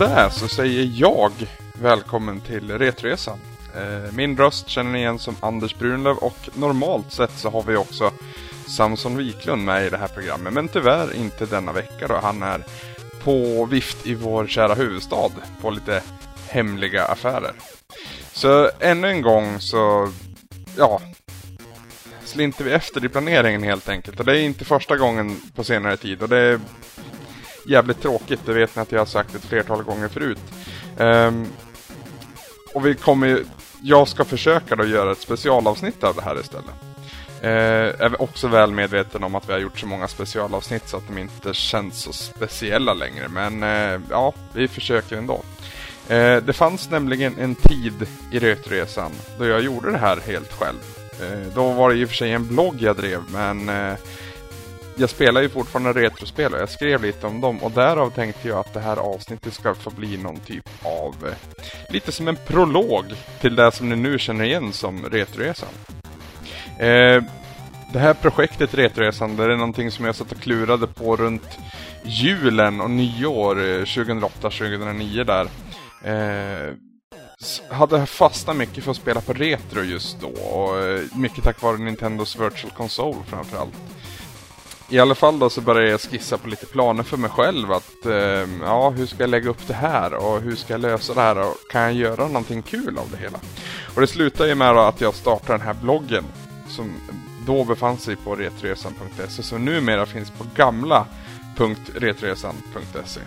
med det så säger jag välkommen till Retresan. Eh, min röst känner ni igen som Anders Brunlöv och normalt sett så har vi också Samson Wiklund med i det här programmet. Men tyvärr inte denna vecka då han är på vift i vår kära huvudstad på lite hemliga affärer. Så ännu en gång så, ja, slinter vi efter i planeringen helt enkelt. Och det är inte första gången på senare tid och det jävligt tråkigt. Det vet ni att jag har sagt ett flertal gånger förut. Um, och vi kommer ju, jag ska försöka då göra ett specialavsnitt av det här istället. Eh, är också väl medveten om att vi har gjort så många specialavsnitt så att de inte känns så speciella längre. Men eh, ja, vi försöker ändå. Eh, det fanns nämligen en tid i Rötresan då jag gjorde det här helt själv. Eh, då var det i och för sig en blogg jag drev men eh, jag spelar ju fortfarande retrospel och jag skrev lite om dem och därav tänkte jag att det här avsnittet ska få bli någon typ av eh, lite som en prolog till det som ni nu känner igen som Retroresan. Eh, det här projektet Retroresan, det är någonting som jag satt och klurade på runt julen och nyår eh, 2008-2009 där. Eh, hade fastnat mycket för att spela på retro just då och eh, mycket tack vare Nintendos Virtual Console framförallt. I alla fall då så började jag skissa på lite planer för mig själv att eh, ja, hur ska jag lägga upp det här och hur ska jag lösa det här och kan jag göra någonting kul av det hela? Och det slutade ju med att jag startade den här bloggen som då befann sig på retresan.se som numera finns på gamla.retresan.se.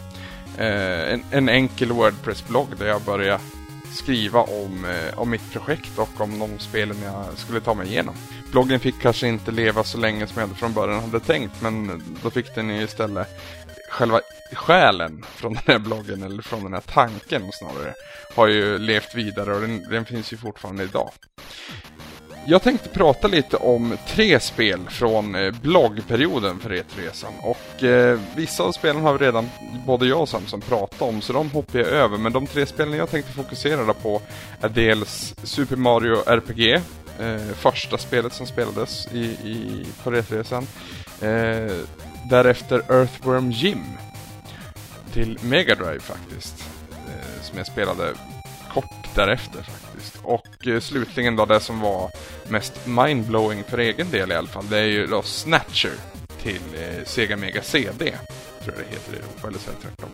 Eh, en, en enkel Wordpress-blogg där jag började skriva om, eh, om mitt projekt och om de spelen jag skulle ta mig igenom. Bloggen fick kanske inte leva så länge som jag från början hade tänkt men då fick den ju istället själva själen från den här bloggen eller från den här tanken snarare har ju levt vidare och den, den finns ju fortfarande idag. Jag tänkte prata lite om tre spel från eh, bloggperioden för E3-resan och eh, vissa av spelen har vi redan både jag och Samson pratat om så de hoppar jag över. Men de tre spelen jag tänkte fokusera på är dels Super Mario RPG eh, första spelet som spelades i, i, på e Retresan eh, därefter Earthworm Jim till Mega Drive faktiskt eh, som jag spelade kort därefter faktiskt. Och eh, slutligen då det som var mest mindblowing för egen del i alla fall, det är ju då Snatcher till eh, Sega Mega CD. Tror jag det heter i Europa, eller så tvärtom.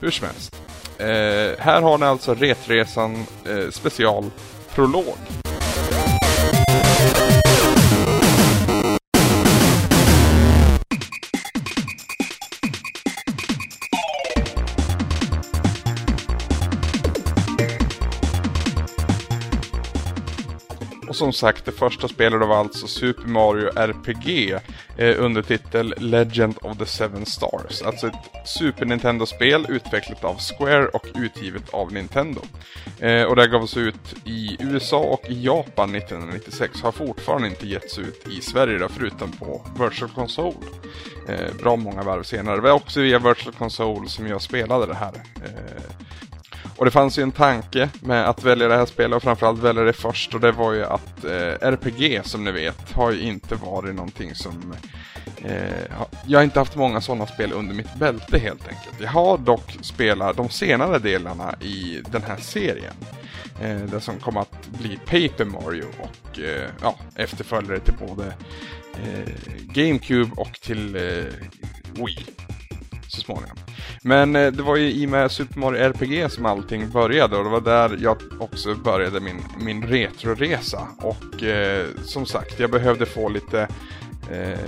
Hur som helst. Eh, här har ni alltså Retresan eh, special prolog. Som sagt, det första spelet var alltså Super Mario RPG eh, under titel Legend of the Seven Stars. Alltså ett Super Nintendo-spel utvecklat av Square och utgivet av Nintendo. Eh, och det gavs ut i USA och i Japan 1996. Har fortfarande inte getts ut i Sverige då, förutom på Virtual Console. Eh, bra många varv senare. Det var också via Virtual Console som jag spelade det här. Eh, och det fanns ju en tanke med att välja det här spelet och framförallt välja det först och det var ju att eh, RPG som ni vet har ju inte varit någonting som eh, jag har inte haft många sådana spel under mitt bälte helt enkelt. Jag har dock spelat de senare delarna i den här serien. Eh, det som kom att bli Paper Mario och eh, ja, efterföljare till både eh, GameCube och till eh, Wii så småningom. Men eh, det var ju i och med Super Mario RPG som allting började och det var där jag också började min, min retroresa. Och eh, som sagt, jag behövde få lite, eh,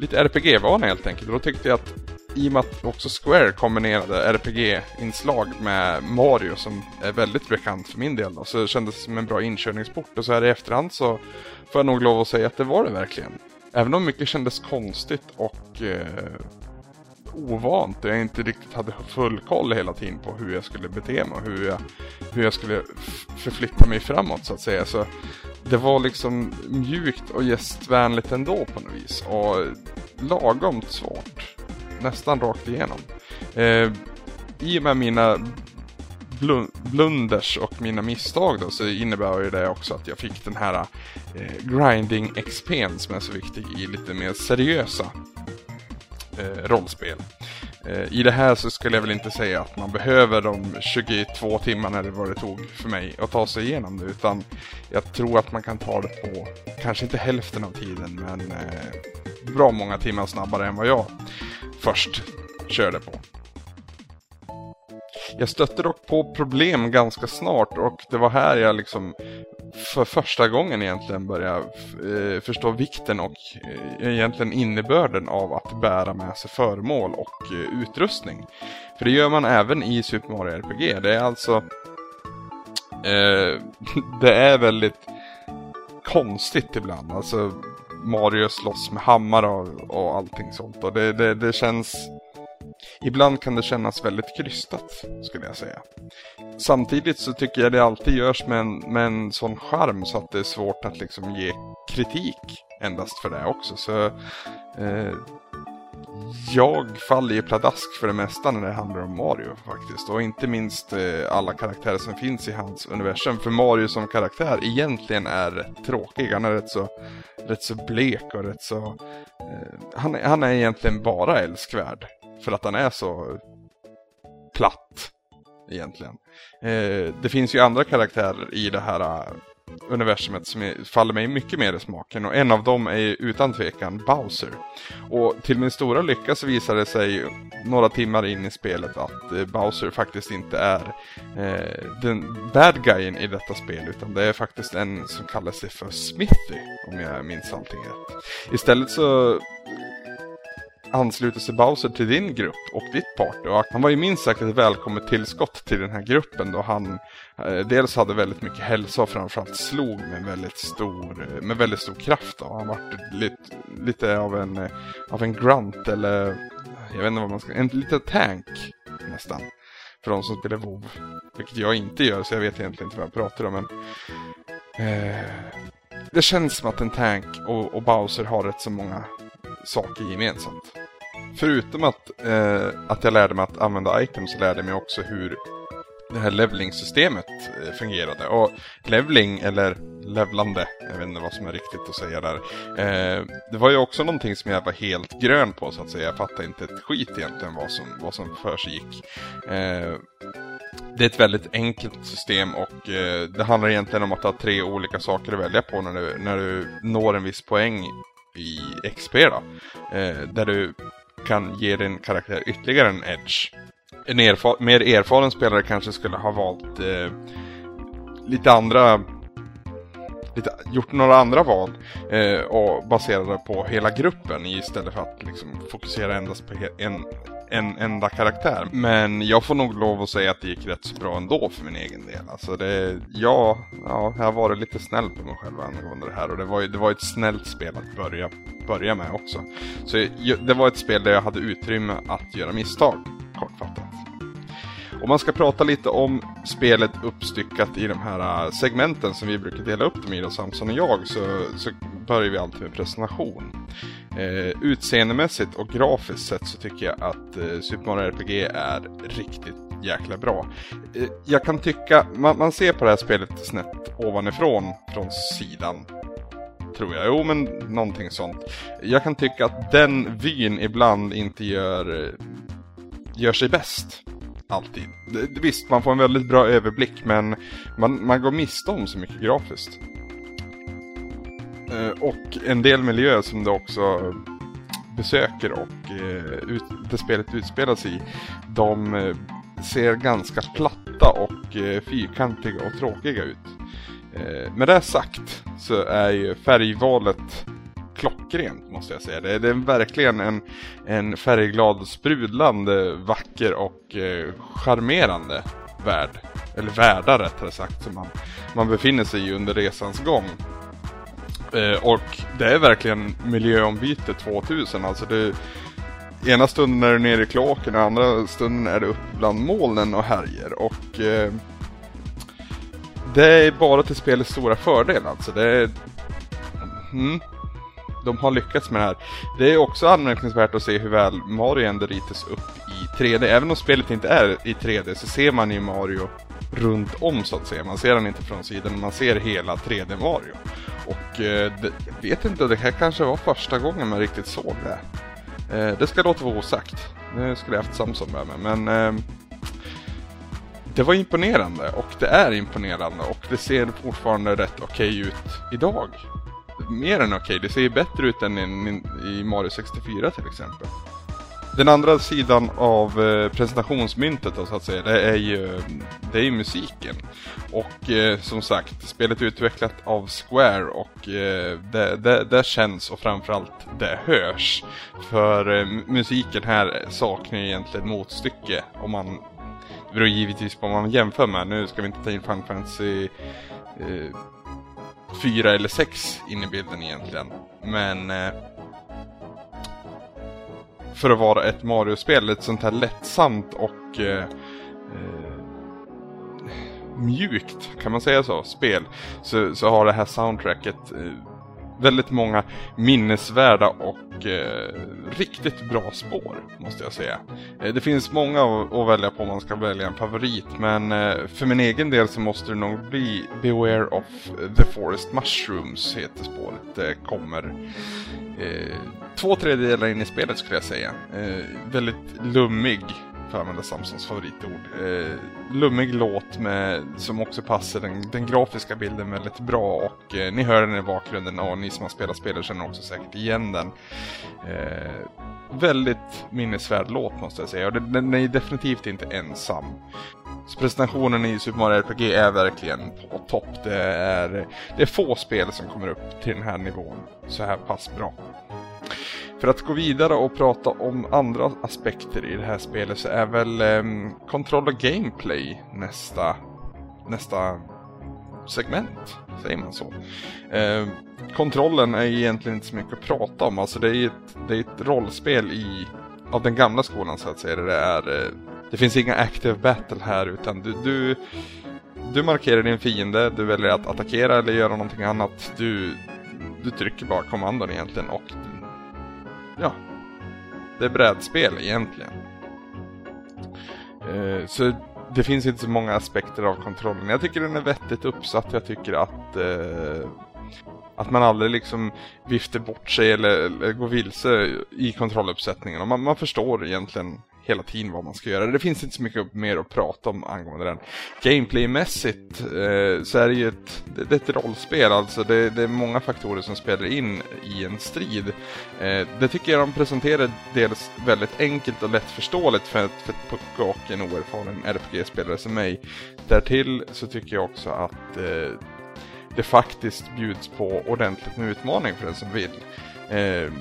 lite RPG-vana helt enkelt. Och då tyckte jag att i och med att också Square kombinerade RPG-inslag med Mario som är väldigt bekant för min del då, så kändes det som en bra inkörningsport. Och så här i efterhand så får jag nog lov att säga att det var det verkligen. Även om mycket kändes konstigt och eh, ovant och jag inte riktigt hade full koll hela tiden på hur jag skulle bete mig och hur jag, hur jag skulle förflytta mig framåt så att säga. Så det var liksom mjukt och gästvänligt ändå på något vis och lagom svårt. Nästan rakt igenom. Eh, I och med mina blunders och mina misstag då så innebär ju det också att jag fick den här eh, grinding XP'n som är så viktig i lite mer seriösa Eh, rollspel. Eh, I det här så skulle jag väl inte säga att man behöver de 22 timmarna eller vad det tog för mig att ta sig igenom det. Utan jag tror att man kan ta det på, kanske inte hälften av tiden, men eh, bra många timmar snabbare än vad jag först körde på. Jag stötte dock på problem ganska snart och det var här jag liksom för första gången egentligen börja eh, förstå vikten och eh, egentligen innebörden av att bära med sig föremål och eh, utrustning. För det gör man även i Super Mario RPG. Det är alltså eh, det är väldigt konstigt ibland. Alltså Mario slåss med hammare och, och allting sånt. Och det, det, det känns Ibland kan det kännas väldigt krystat, skulle jag säga. Samtidigt så tycker jag det alltid görs med en, med en sån charm så att det är svårt att liksom ge kritik endast för det också. Så eh, jag faller ju pladask för det mesta när det handlar om Mario faktiskt. Och inte minst eh, alla karaktärer som finns i hans universum. För Mario som karaktär egentligen är rätt tråkig. Han är rätt så, rätt så blek och rätt så... Eh, han, han är egentligen bara älskvärd. För att han är så platt egentligen. Eh, det finns ju andra karaktärer i det här eh, universumet som är, faller mig mycket mer i smaken och en av dem är utan tvekan Bowser. Och till min stora lycka så visar det sig några timmar in i spelet att eh, Bowser faktiskt inte är eh, den bad guyen i detta spel utan det är faktiskt en som kallar sig för Smithy om jag minns allting rätt. Istället så ansluter sig Bowser till din grupp och ditt party. Och han var ju minst sagt ett välkommet tillskott till den här gruppen då han eh, dels hade väldigt mycket hälsa och framförallt slog med väldigt stor, eh, med väldigt stor kraft. Då. Han var lite, lite av en, eh, av en grunt eller jag vet inte vad man ska, en liten tank nästan. För de som spelar WoW. Vilket jag inte gör så jag vet egentligen inte vad jag pratar om. Men, eh, det känns som att en tank och, och Bowser har rätt så många saker gemensamt. Förutom att, eh, att jag lärde mig att använda items så lärde jag mig också hur det här leveling-systemet eh, fungerade. Och leveling, eller levlande, jag vet inte vad som är riktigt att säga där. Eh, det var ju också någonting som jag var helt grön på så att säga. Jag fattade inte ett skit egentligen vad som, vad som för sig gick. Eh, det är ett väldigt enkelt system och eh, det handlar egentligen om att ha tre olika saker att välja på när du, när du når en viss poäng i XP då. Eh, där du kan ge din karaktär ytterligare en edge. En erfar mer erfaren spelare kanske skulle ha valt eh, lite andra lite, gjort några andra val eh, och baserade på hela gruppen istället för att liksom, fokusera endast på en, en enda karaktär. Men jag får nog lov att säga att det gick rätt så bra ändå för min egen del. Alltså det, ja, ja, jag har varit lite snäll på mig själv angående det här och det var ju det var ett snällt spel att börja, börja med också. Så det var ett spel där jag hade utrymme att göra misstag, kortfattat. Om man ska prata lite om spelet uppstyckat i de här äh, segmenten som vi brukar dela upp dem i, då, Samson och jag, så, så börjar vi alltid med presentation. Eh, utseendemässigt och grafiskt sett så tycker jag att eh, Super Mario RPG är riktigt jäkla bra. Eh, jag kan tycka, man, man, ser på det här spelet snett ovanifrån, från sidan. Tror jag, jo men någonting sånt. Jag kan tycka att den vyn ibland inte gör, eh, gör sig bäst alltid. Eh, visst, man får en väldigt bra överblick men man, man går miste om så mycket grafiskt. Eh, och en del miljöer som det också besöker och eh, ut, det spelet utspelas i, de eh, ser ganska platta och fyrkantiga och tråkiga ut. Med det sagt så är ju färgvalet klockrent måste jag säga. Det är, det är verkligen en, en färgglad, sprudlande, vacker och eh, charmerande värld. Eller världar rättare sagt som man, man befinner sig i under resans gång. Eh, och det är verkligen miljöombyte 2000. Alltså det, ena stunden är du nere i kloaken och andra stunden är du uppe bland molnen och härjer. Och eh, det är bara till spelets stora fördel alltså. Det är, mm, de har lyckats med det här. Det är också anmärkningsvärt att se hur väl Mario ändå ritas upp i 3D. Även om spelet inte är i 3D så ser man ju Mario runt om så att säga. Man ser den inte från sidan, man ser hela 3D Mario. Eh, det, jag vet inte, det här kanske var första gången man riktigt såg det. Eh, det ska låta vara osagt. Nu skulle jag haft Samsung med mig, men eh, det var imponerande och det är imponerande och det ser fortfarande rätt okej okay ut idag. Mer än okej, okay. det ser bättre ut än i Mario 64 till exempel. Den andra sidan av eh, presentationsmyntet då, så att säga, det är ju, det är ju musiken. Och eh, som sagt, spelet är utvecklat av Square och eh, det, det, det, känns och framförallt det hörs. För eh, musiken här saknar ju egentligen motstycke om man det beror givetvis på vad man jämför med. Nu ska vi inte ta in Final Fantasy eh, 4 eller 6 in i bilden egentligen. Men eh, för att vara ett Mario-spel, ett sånt här lättsamt och eh, eh, mjukt, kan man säga så, spel, så, så har det här soundtracket eh, väldigt många minnesvärda och eh, riktigt bra spår, måste jag säga. Eh, det finns många att välja på om man ska välja en favorit, men eh, för min egen del så måste det nog bli Beware of the Forest Mushrooms, heter spåret. Det kommer eh, två tredjedelar in i spelet skulle jag säga. Eh, väldigt lummig för att använda Samsons favoritord. Eh, lummig låt med, som också passar den, den grafiska bilden väldigt bra och eh, ni hör den i bakgrunden och ni som har spelat spelet känner också säkert igen den. Eh, väldigt minnesvärd låt måste jag säga och den, den är definitivt inte ensam. Så presentationen i Super Mario RPG är verkligen på topp. Det är, det är få spel som kommer upp till den här nivån så här pass bra. För att gå vidare och prata om andra aspekter i det här spelet så är väl eh, kontroll och gameplay nästa, nästa segment, säger man så. Eh, kontrollen är egentligen inte så mycket att prata om, alltså det är ett, det är ett rollspel i, av den gamla skolan så att säga. Det, är, eh, det finns inga active battle här utan du, du, du markerar din fiende, du väljer att attackera eller göra någonting annat. Du, du trycker bara kommandon egentligen och ja, det är brädspel egentligen. Eh, så det finns inte så många aspekter av kontrollen. Jag tycker den är vettigt uppsatt. Jag tycker att eh, att man aldrig liksom viftar bort sig eller, eller går vilse i kontrolluppsättningen. Man, man förstår egentligen hela tiden vad man ska göra. Det finns inte så mycket mer att prata om angående den. Gameplaymässigt eh, så är det ju ett, det, det är ett rollspel, alltså det, det, är många faktorer som spelar in i en strid. Eh, det tycker jag de presenterar dels väldigt enkelt och lättförståeligt för ett, för ett och en oerfaren RPG-spelare som mig. Därtill så tycker jag också att eh, det faktiskt bjuds på ordentligt med utmaning för den som vill. Eh,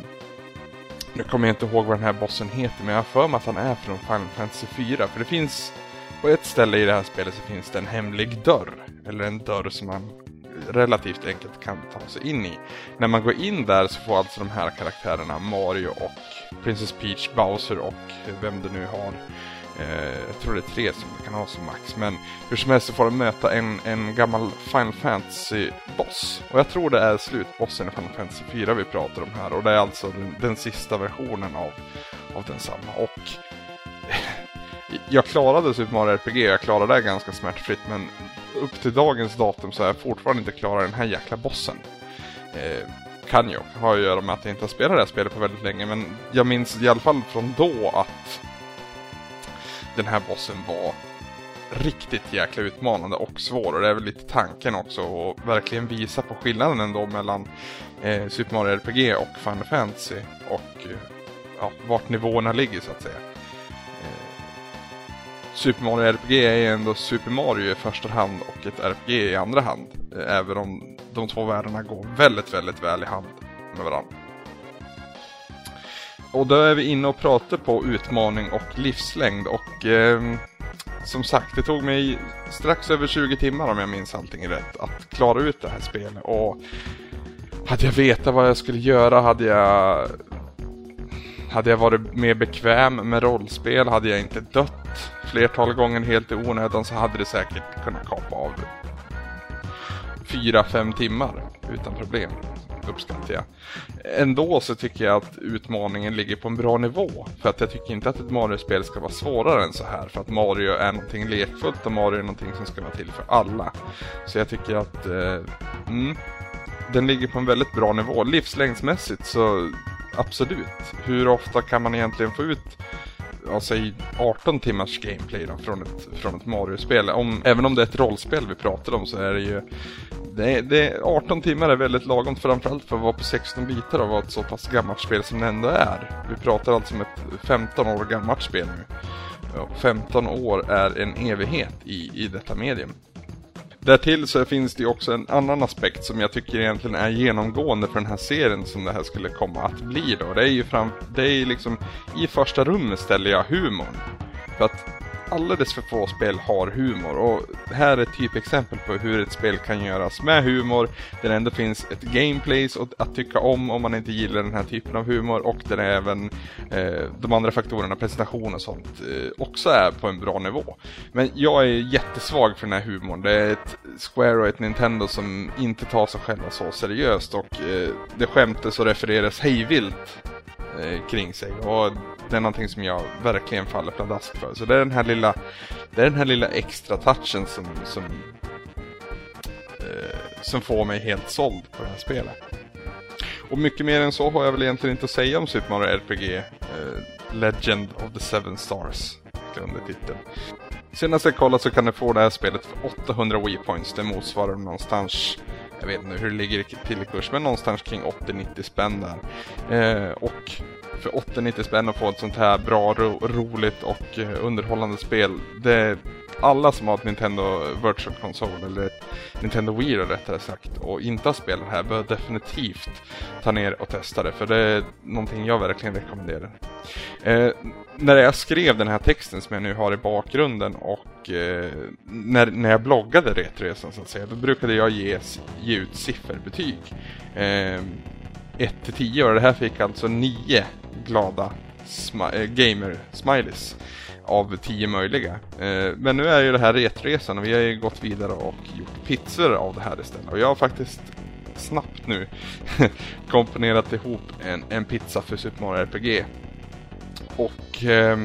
nu kommer jag inte ihåg vad den här bossen heter, men jag har för mig att han är från Final Fantasy 4. För det finns, på ett ställe i det här spelet så finns det en hemlig dörr. Eller en dörr som man relativt enkelt kan ta sig in i. När man går in där så får alltså de här karaktärerna Mario och Princess Peach, Bowser och vem det nu har Eh, jag tror det är tre som man kan ha som max. Men hur som helst så får du möta en, en gammal Final Fantasy-boss. Och jag tror det är slutbossen i Final Fantasy 4 vi pratar om här. Och det är alltså den, den sista versionen av, av densamma. Och eh, jag klarade Super Mario RPG, jag klarade det ganska smärtfritt. Men upp till dagens datum så är jag fortfarande inte klarat den här jäkla bossen. Eh, kan ju ha att göra med att jag inte har spelat det här spelet på väldigt länge. Men jag minns i alla fall från då att den här bossen var riktigt jäkla utmanande och svår och det är väl lite tanken också att verkligen visa på skillnaden ändå mellan eh, Super Mario RPG och Final Fantasy och eh, ja, vart nivåerna ligger så att säga. Eh, Super Mario RPG är ändå Super Mario i första hand och ett RPG i andra hand. Eh, även om de två världarna går väldigt, väldigt väl i hand med varandra. Och då är vi inne och pratar på utmaning och livslängd och eh, som sagt, det tog mig strax över 20 timmar om jag minns allting rätt att klara ut det här spelet. Och hade jag vetat vad jag skulle göra hade jag hade jag varit mer bekväm med rollspel, hade jag inte dött flertal gånger helt i onödan så hade det säkert kunnat kapa av 4-5 timmar utan problem uppskattar jag. Ändå så tycker jag att utmaningen ligger på en bra nivå. För att jag tycker inte att ett Mario-spel ska vara svårare än så här. För att Mario är någonting lekfullt och Mario är någonting som ska vara till för alla. Så jag tycker att eh, mm, den ligger på en väldigt bra nivå. Livslängdsmässigt så absolut. Hur ofta kan man egentligen få ut ja, säg 18 timmars gameplay då, från ett, från ett Mario-spel. Om, även om det är ett rollspel vi pratar om så är det ju det, det, 18 timmar är väldigt lagom framförallt för att vara på 16 bitar och vara ett så pass gammalt spel som det ändå är. Vi pratar alltså om ett 15 år gammalt spel nu. 15 år är en evighet i, i detta medium. Därtill så finns det ju också en annan aspekt som jag tycker egentligen är genomgående för den här serien som det här skulle komma att bli då. Det är ju fram, det är liksom i första rummet ställer jag humorn. För att alldeles för få spel har humor och här är ett typexempel på hur ett spel kan göras med humor. Där det ändå finns ett gameplay att tycka om om man inte gillar den här typen av humor och där även eh, de andra faktorerna, presentation och sånt, eh, också är på en bra nivå. Men jag är jättesvag för den här humorn. Det är ett Square och ett Nintendo som inte tar sig själva så seriöst och eh, det skämtas och refereras hejvilt eh, kring sig. Och det är någonting som jag verkligen faller pladask för. Så det är den här lilla, det är den här lilla extra touchen som, som, eh, som får mig helt såld på det här spelet. Och mycket mer än så har jag väl egentligen inte att säga om Super Mario RPG eh, Legend of the Seven Stars under titeln. Senast jag kollade så kan du få det här spelet för 800 Wii Points. Det motsvarar någonstans jag vet inte hur det ligger till i kurs, men någonstans kring 80-90 spänn där. Eh, och för 80-90 spänn att få ett sånt här bra, ro, roligt och eh, underhållande spel. Det, alla som har ett Nintendo Virtual Console eller ett Nintendo Wii då, rättare sagt och inte har spelat det här bör definitivt ta ner och testa det för det är någonting jag verkligen rekommenderar. Eh, när jag skrev den här texten som jag nu har i bakgrunden och eh, när, när jag bloggade Retresan så att säga då brukade jag ge, ge ut sifferbetyg. Eh, 1 till 10 och det här fick alltså 9 glada smi eh, gamer-smileys av 10 möjliga. Eh, men nu är ju det här retresan och vi har ju gått vidare och gjort pizzor av det här istället. Och jag har faktiskt snabbt nu komponerat ihop en, en pizza för Super Mario RPG. Och eh,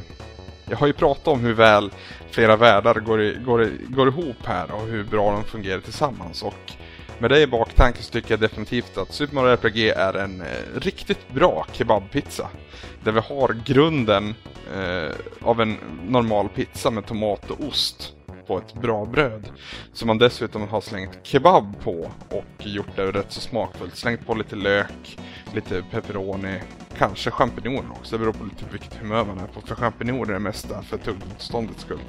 jag har ju pratat om hur väl flera världar går, går, går ihop här och hur bra de fungerar tillsammans. Och med det i baktanke så tycker jag definitivt att Super Mario RPG är en eh, riktigt bra kebabpizza. Där vi har grunden eh, av en normal pizza med tomat och ost på ett bra bröd. Som man dessutom har slängt kebab på och gjort det rätt så smakfullt. Slängt på lite lök, lite pepperoni, kanske champinjoner också. Det beror på lite vilket humör man är på. För champinjoner är det mesta för tuggmotståndets skull.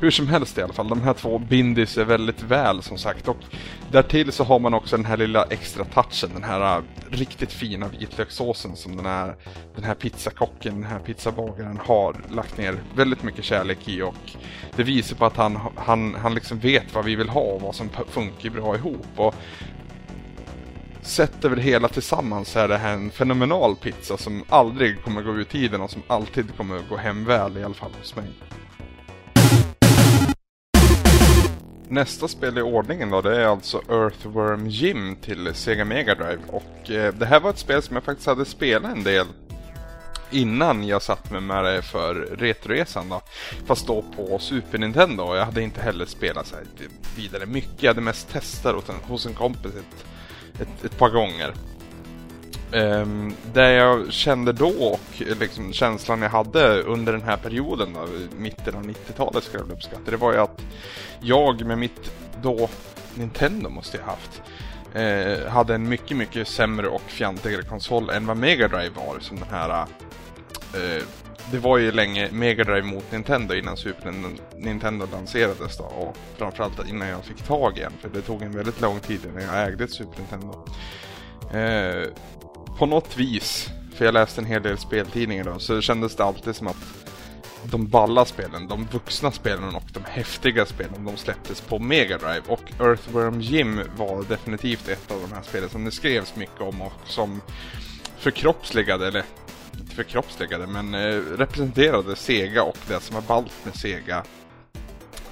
Hur som helst i alla fall, de här två binder sig väldigt väl som sagt. Och därtill så har man också den här lilla extra touchen, den här äh, riktigt fina vitlökssåsen som den här, den här pizzakocken, den här pizzabagaren har lagt ner väldigt mycket kärlek i. Och det visar på att han, han, han liksom vet vad vi vill ha och vad som funkar bra ihop. Och sett över det hela tillsammans så är det här en fenomenal pizza som aldrig kommer gå ur tiden och som alltid kommer gå hem väl i alla fall hos mig. Nästa spel i ordningen då, det är alltså Earthworm Jim till Sega Mega Drive och eh, det här var ett spel som jag faktiskt hade spelat en del innan jag satt med med det för Retroresan då. Fast då på Super Nintendo. Jag hade inte heller spelat så vidare mycket. Jag hade mest testat hos en kompis ett ett, ett par gånger. Um, det jag kände då och liksom känslan jag hade under den här perioden, då, mitten av 90-talet ska jag uppskatta, det var ju att jag med mitt då Nintendo måste jag haft, eh, hade en mycket, mycket sämre och fjantigare konsol än vad Mega Drive var som den här eh, det var ju länge Mega Drive mot Nintendo innan Super Nintendo lanserades då och framförallt innan jag fick tag i en för det tog en väldigt lång tid innan jag ägde ett Super Nintendo. Eh, på något vis, för jag läste en hel del speltidningar då, så kändes det alltid som att de balla spelen, de vuxna spelen och de häftiga spelen, de släpptes på Mega Drive och Earthworm Jim var definitivt ett av de här spelen som det skrevs mycket om och som förkroppsligade, eller inte förkroppsligade, men eh, representerade Sega och det som är ballt med Sega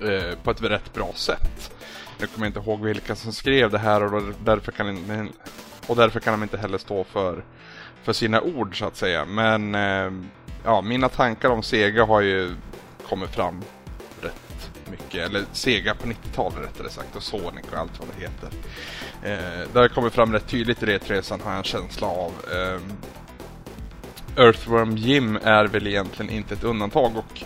eh, på ett rätt bra sätt. Nu kommer jag inte ihåg vilka som skrev det här och därför kan, och därför kan de inte heller stå för, för sina ord så att säga. Men eh, ja, mina tankar om Sega har ju kommit fram rätt mycket. Eller Sega på 90-talet rättare sagt och Sonic och allt vad det heter. Eh, det har kommit fram rätt tydligt i Retresan e har jag en känsla av. Eh, Earthworm Jim är väl egentligen inte ett undantag och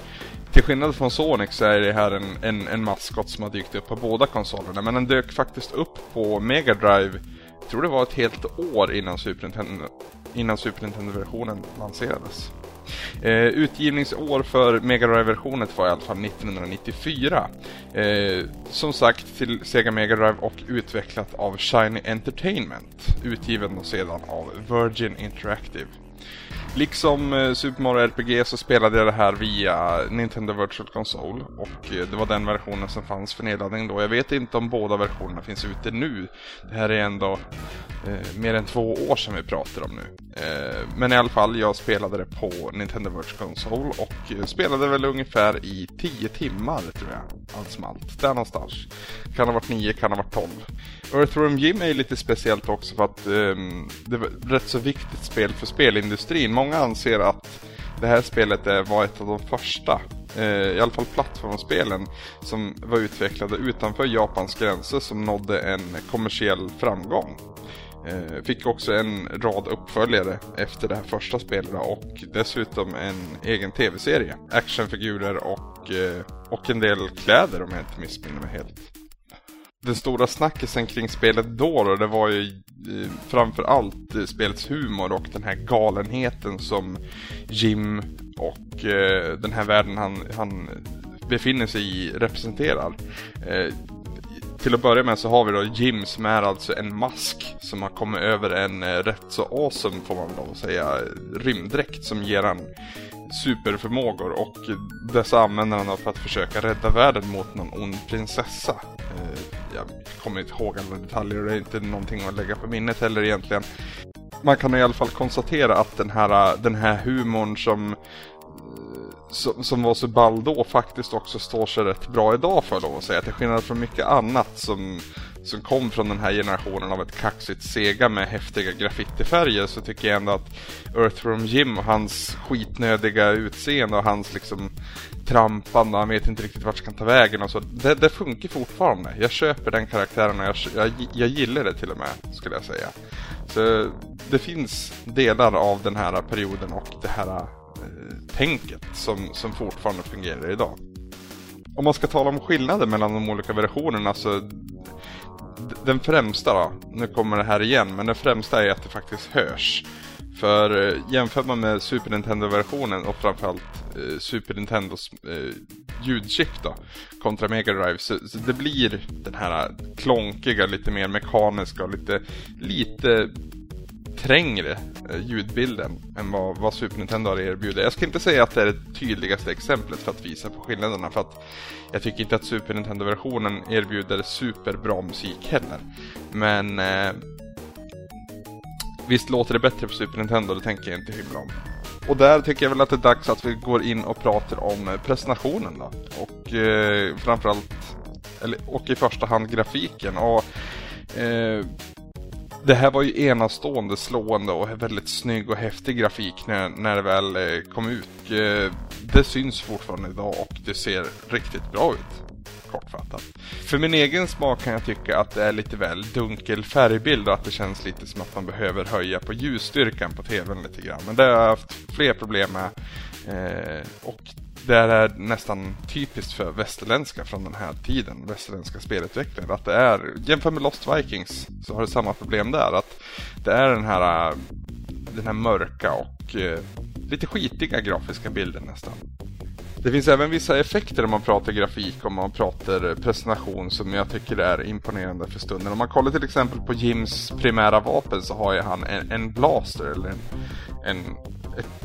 till skillnad från Sonic så är det här en, en, en maskot som har dykt upp på båda konsolerna men den dök faktiskt upp på Mega Drive jag tror det var ett helt år innan Super Nintendo, innan Super Nintendo-versionen lanserades. Eh, utgivningsår för Mega Drive-versionen var i alla fall 1994. Eh, som sagt till Sega Mega Drive och utvecklat av Shiny Entertainment. Utgiven sedan av Virgin Interactive. Liksom eh, Super Mario RPG så spelade jag det här via Nintendo Virtual Console och eh, det var den versionen som fanns för nedladdning då. Jag vet inte om båda versionerna finns ute nu. Det här är ändå eh, mer än två år sedan vi pratar om nu. Eh, men i alla fall, jag spelade det på Nintendo Virtual Console och eh, spelade väl ungefär i 10 timmar tror jag. Allt som allt. Där någonstans. Kan ha varit 9, kan ha varit 12. Earthworm Jim är lite speciellt också för att eh, det var ett rätt så viktigt spel för spelindustrin. Många anser att det här spelet var ett av de första, eh, i alla fall plattformsspelen, som var utvecklade utanför Japans gränser som nådde en kommersiell framgång. Eh, fick också en rad uppföljare efter det här första spelet och dessutom en egen tv-serie. Actionfigurer och, eh, och en del kläder om jag inte missminner mig helt. Den stora snackisen kring spelet då, då det var ju eh, framförallt eh, spelets humor och den här galenheten som Jim och eh, den här världen han, han befinner sig i representerar. Eh, till att börja med så har vi då Jim som är alltså en mask som har kommit över en eh, rätt så awesome får man väl säga rymddräkt som ger han superförmågor och dessa använder han för att försöka rädda världen mot någon ond prinsessa. Eh, jag kommer inte ihåg alla detaljer och det är inte någonting att lägga på minnet heller egentligen. Man kan i alla fall konstatera att den här, den här humorn som som, som var så ball då faktiskt också står sig rätt bra idag för lov att säga. Till skillnad från mycket annat som, som kom från den här generationen av ett kaxigt Sega med häftiga graffitifärger så tycker jag ändå att Earthworm Jim och hans skitnödiga utseende och hans liksom trampande, han vet inte riktigt vart ska ta vägen och så. Det, det funkar fortfarande. Jag köper den karaktären och jag, jag, jag gillar det till och med, skulle jag säga. Så det finns delar av den här perioden och det här eh, tänket som, som fortfarande fungerar idag. Om man ska tala om skillnader mellan de olika versionerna så den främsta då, nu kommer det här igen, men den främsta är att det faktiskt hörs. För eh, jämför man med Super Nintendo-versionen och framförallt eh, Super Nintendos eh, ljudchip då, kontra Mega Drive, så, så, det blir den här klonkiga, lite mer mekaniska och lite, lite trängre eh, ljudbilden än vad, vad Super Nintendo har erbjudit. Jag ska inte säga att det är det tydligaste exemplet för att visa på skillnaderna för att jag tycker inte att Super Nintendo-versionen erbjuder superbra musik heller. Men eh, visst låter det bättre på Super Nintendo, det tänker jag inte hymla om. Och där tycker jag väl att det är dags att vi går in och pratar om eh, presentationen då. Och eh, framförallt, eller, och i första hand grafiken. Och eh, det här var ju enastående slående och väldigt snygg och häftig grafik när, när det väl eh, kom ut. Eh, det syns fortfarande idag och det ser riktigt bra ut. Kortfattat. För min egen smak kan jag tycka att det är lite väl dunkel färgbild och att det känns lite som att man behöver höja på ljusstyrkan på tvn lite grann. Men det har jag haft fler problem med. Eh, och det är nästan typiskt för västerländska från den här tiden, västerländska spelutvecklare. Att det är, Jämför med Lost Vikings så har det samma problem där. Att det är den här, den här mörka och eh, lite skitiga grafiska bilden nästan. Det finns även vissa effekter om man pratar grafik och man pratar presentation som jag tycker är imponerande för stunden. Om man kollar till exempel på Jims primära vapen så har ju han en, en blaster eller en, en ett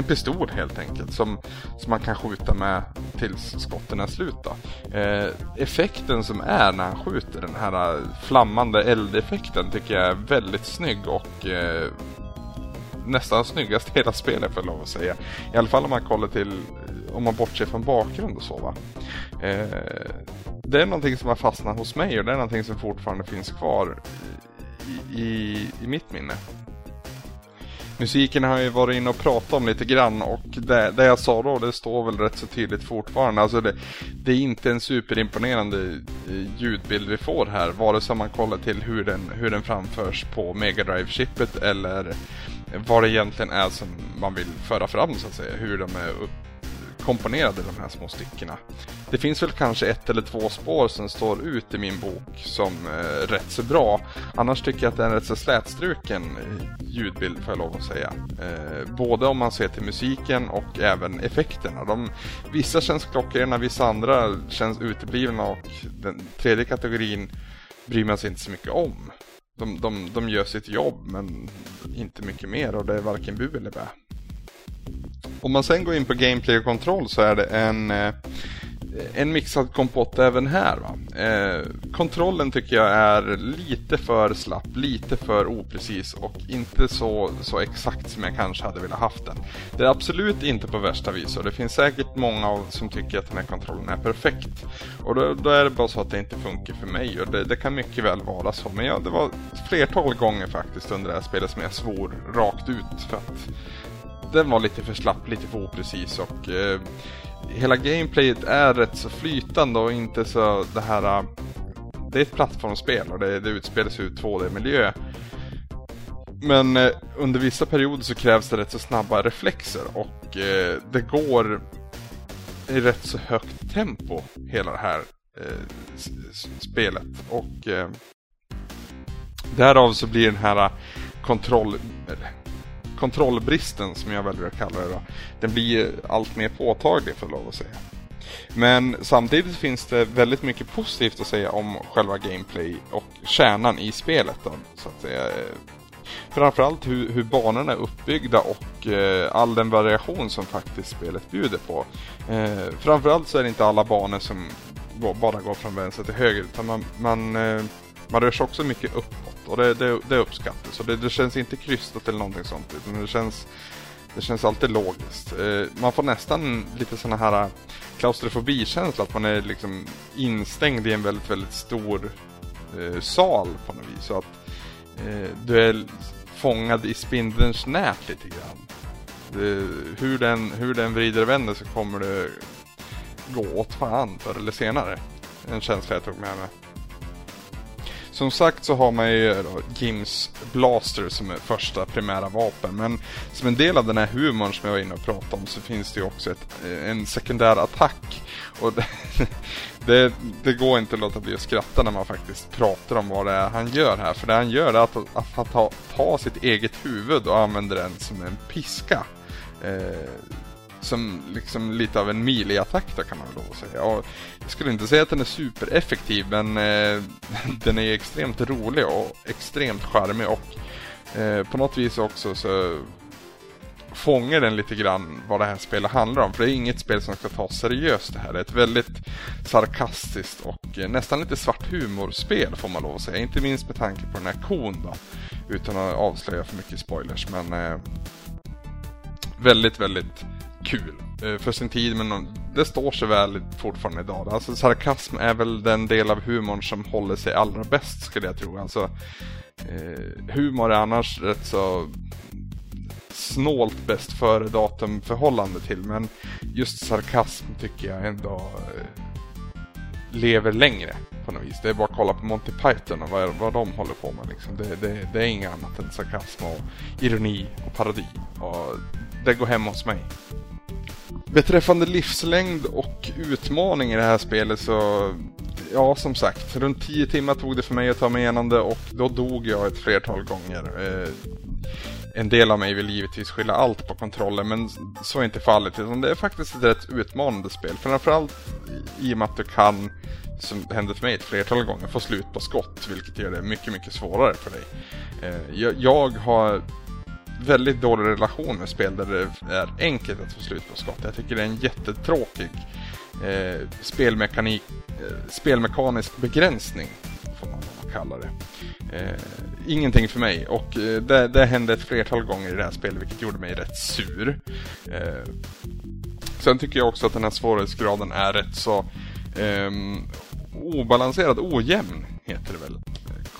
en pistol helt enkelt som, som man kan skjuta med tills skotten är slut. Eh, effekten som är när han skjuter, den här eh, flammande eldeffekten tycker jag är väldigt snygg och eh, nästan snyggast i hela spelet för lov att säga. I alla fall om man kollar till, eh, om man bortser från bakgrund och så va. Eh, det är någonting som har fastnat hos mig och det är någonting som fortfarande finns kvar i, i, i mitt minne. Musiken har jag ju varit inne och pratat om lite grann och det, det jag sa då det står väl rätt så tydligt fortfarande. Alltså det, det är inte en superimponerande eh, ljudbild vi får här. Vare sig man kollar till hur den, hur den framförs på Mega Drive-chippet eller vad det egentligen är som man vill föra fram så att säga. Hur de är upp komponerade de här små styckena. Det finns väl kanske ett eller två spår som står ut i min bok som eh, rätt så bra. Annars tycker jag att det är en rätt så slätstruken eh, ljudbild får jag lov att säga. Eh, både om man ser till musiken och även effekterna. De, vissa känns klockrena, vissa andra känns uteblivna och den tredje kategorin bryr man sig inte så mycket om. De, de, de gör sitt jobb men inte mycket mer och det är varken bu eller bä. Om man sen går in på gameplay och kontroll så är det en, eh, en mixad kompott även här. Va? Eh, kontrollen tycker jag är lite för slapp, lite för oprecis och inte så, så exakt som jag kanske hade velat haft den. Det är absolut inte på värsta vis och det finns säkert många som tycker att den här kontrollen är perfekt. Och då, då är det bara så att det inte funkar för mig och det, det kan mycket väl vara så. Men ja, det var flertal gånger faktiskt under det här spelet som jag svor rakt ut för att den var lite för slapp, lite för oprecis och eh, hela gameplayet är rätt så flytande och inte så det här... Äh, det är ett plattformsspel och det, det utspelar sig i 2D-miljö. Men eh, under vissa perioder så krävs det rätt så snabba reflexer och eh, det går i rätt så högt tempo hela det här eh, spelet. Och eh, därav så blir den här kontroll kontrollbristen som jag väljer att kalla det då, den blir allt mer påtaglig för lov att säga. Men samtidigt finns det väldigt mycket positivt att säga om själva gameplay och kärnan i spelet. Då, så att säga. Framförallt hur, hur banorna är uppbyggda och eh, all den variation som faktiskt spelet bjuder på. Eh, framförallt så är det inte alla banor som går, bara går från vänster till höger utan man, man, eh, man rör sig också mycket uppåt och det, det, det uppskattas. Så det, det, känns inte krystat eller någonting sånt. Utan det känns, det känns alltid logiskt. Eh, man får nästan lite sådana här eh, klaustrofobikänsla. Att man är liksom instängd i en väldigt, väldigt stor eh, sal på något vis. Så att eh, du är fångad i spindelns nät lite grann. Det, hur, den, hur den vrider och vänder så kommer det gå åt fan förr eller senare. En känsla jag tog med mig. Som sagt så har man ju eh, då Gims Blaster som är första primära vapen. Men som en del av den här humorn som jag var inne och pratade om så finns det ju också ett, eh, en sekundär attack. Och det, det, det, går inte att låta bli att skratta när man faktiskt pratar om vad det är han gör här. För det han gör är att, att han tar, ta sitt eget huvud och använder den som en piska. Eh, som liksom lite av en melee-attack då kan man väl då säga. Och jag skulle inte säga att den är supereffektiv men eh, den är extremt rolig och extremt charmig och eh, på något vis också så fångar den lite grann vad det här spelet handlar om. För det är inget spel som ska tas seriöst det här. Det är ett väldigt sarkastiskt och eh, nästan lite svart humorspel får man lov att säga. Inte minst med tanke på den här kon då. Utan att avslöja för mycket spoilers. Men eh, väldigt, väldigt kul eh, för sin tid men det står sig väl fortfarande idag. Alltså sarkasm är väl den del av humorn som håller sig allra bäst skulle jag tro. Alltså, eh, humor är annars rätt så snålt bäst före datum förhållande till men just sarkasm tycker jag ändå eh, lever längre på något vis. Det är bara att kolla på Monty Python och vad, vad de håller på med. Liksom. Det, det, det är inget annat än sarkasm och ironi och parodi. Och det går hem hos mig. Beträffande livslängd och utmaning i det här spelet så Ja, som sagt, runt 10 timmar tog det för mig att ta mig igenom det och då dog jag ett flertal gånger. Eh, en del av mig vill givetvis skylla allt på kontrollen men så är inte fallet. Utan det är faktiskt ett rätt utmanande spel. Framförallt i och med att du kan, som hände för mig ett flertal gånger, få slut på skott. Vilket gör det mycket, mycket svårare för dig. Eh, jag har väldigt dålig relation med spel där det är enkelt att få slut på skott. Jag tycker det är en jättetråkig eh, spelmekanik, eh, spelmekanisk begränsning, får man kalla det. Eh, ingenting för mig och eh, det, det, hände ett flertal gånger i det här spelet vilket gjorde mig rätt sur. Eh, sen tycker jag också att den här svårighetsgraden är rätt så ehm, obalanserad, ojämn heter det väl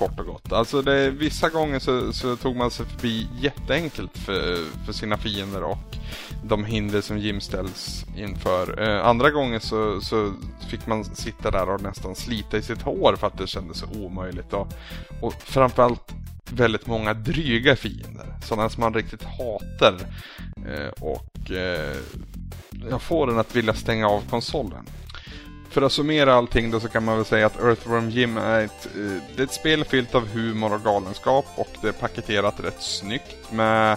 kort och gott. Alltså det, vissa gånger så, så, tog man sig förbi jätteenkelt för, för sina fiender och de hinder som Jim ställs inför. Eh, andra gånger så, så fick man sitta där och nästan slita i sitt hår för att det kändes så omöjligt. Och, och framförallt väldigt många dryga fiender. Sådana som man riktigt hatar. Eh, och eh, jag får den att vilja stänga av konsolen. För att summera allting då så kan man väl säga att Earthworm Jim är ett, eh, det är ett spel fyllt av humor och galenskap och det är paketerat rätt snyggt med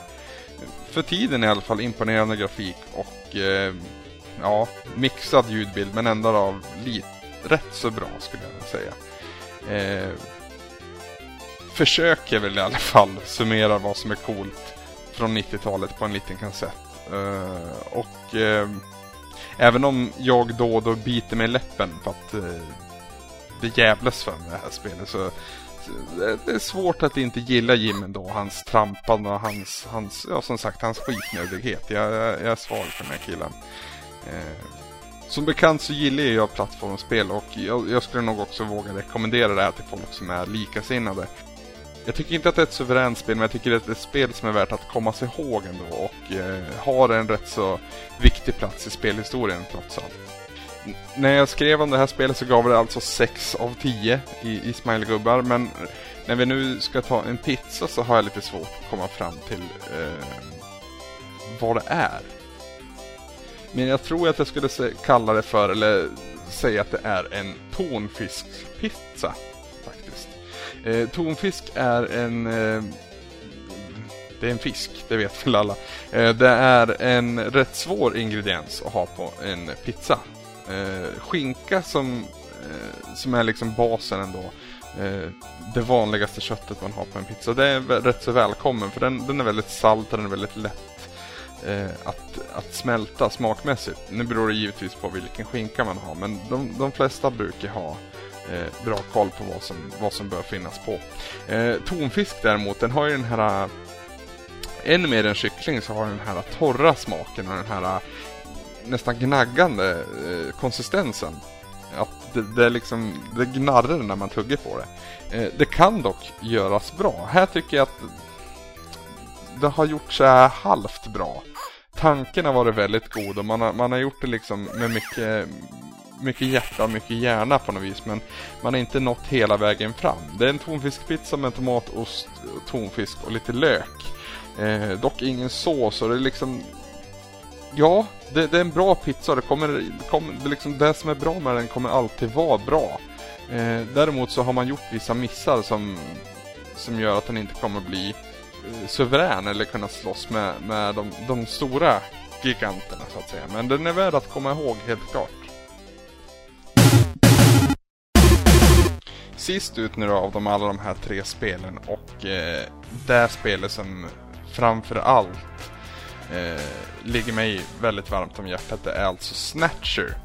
för tiden i alla fall imponerande grafik och eh, ja, mixad ljudbild men ändå av lite, rätt så bra skulle jag säga. Eh, försöker väl i alla fall summera vad som är coolt från 90-talet på en liten kassett. Eh, och eh, även om jag då och då biter mig i läppen för att eh, det jävlas för mig det här spelet så det är svårt att inte gilla Jim ändå. Hans trampande och hans, hans ja som sagt, hans skitnödighet. Jag, jag, jag är svag för den här killen. Eh, som bekant så gillar jag plattformsspel och jag, jag, skulle nog också våga rekommendera det här till folk som är likasinnade. Jag tycker inte att det är ett suveränt spel, men jag tycker att det är ett spel som är värt att komma sig ihåg ändå och eh, har en rätt så viktig plats i spelhistorien trots allt. N när jag skrev om det här spelet så gav det alltså 6 av 10 i, i smilegubbar, men när vi nu ska ta en pizza så har jag lite svårt att komma fram till eh, vad det är. Men jag tror att jag skulle kalla det för, eller säga att det är en tonfiskpizza. Eh, tonfisk är en... Eh, det är en fisk, det vet väl alla. Eh, det är en rätt svår ingrediens att ha på en pizza. Eh, skinka som, eh, som är liksom basen ändå. Eh, det vanligaste köttet man har på en pizza. Det är rätt så välkommen för den, den är väldigt salt och den är väldigt lätt eh, att, att smälta smakmässigt. Nu beror det givetvis på vilken skinka man har men de, de flesta brukar ha eh, bra koll på vad som, vad som bör finnas på. Eh, tonfisk däremot, den har ju den här ännu mer än kyckling så har den här torra smaken och den här eh, nästan gnaggande eh, konsistensen. Att det, det, liksom, det gnarrar när man tuggar på det. Eh, det kan dock göras bra. Här tycker jag att det har gjort sig halvt bra tanken har varit väldigt god och man har, man har gjort det liksom med mycket, mycket hjärta och mycket hjärna på något vis. Men man har inte nått hela vägen fram. Det är en tonfiskpizza med tomatost, tonfisk och lite lök. Eh, dock ingen sås och det är liksom... Ja, det, det är en bra pizza. Det, kommer, det, kommer, det, liksom, det som är bra med den kommer alltid vara bra. Eh, däremot så har man gjort vissa missar som, som gör att den inte kommer bli Eh, suverän eller kunna slåss med, med de, de stora giganterna så att säga. Men den är värd att komma ihåg helt klart. Sist ut nu då av de alla de här tre spelen och eh, det spelet som framförallt eh, ligger mig väldigt varmt om hjärtat det är alltså Snatcher.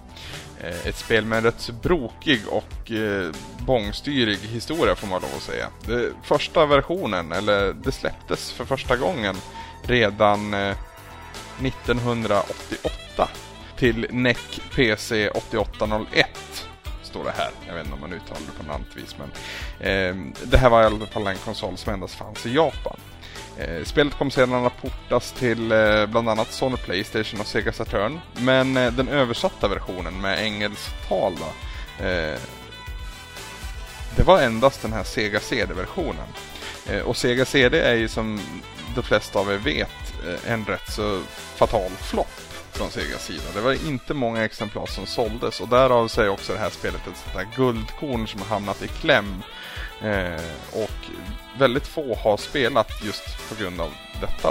Eh, ett spel med en rätt så brokig och eh, bångstyrig historia får man lov att säga. Det, första versionen, eller det släpptes för första gången redan eh, 1988 till NEC PC 8801 står det här. Jag vet inte om man uttalar det på något vis men eh, det här var i alla fall en konsol som endast fanns i Japan. Eh, spelet kom sedan att portas till eh, bland annat Sony Playstation och Sega Saturn. Men eh, den översatta versionen med engelskt tal då, eh, det var endast den här Sega CD-versionen. Eh, och Sega CD är ju som de flesta av er vet eh, en rätt så fatal flopp från Segas sida. Det var inte många exemplar som såldes och därav så är också det här spelet ett sånt där guldkorn som har hamnat i kläm. Eh, och väldigt få har spelat just på grund av detta.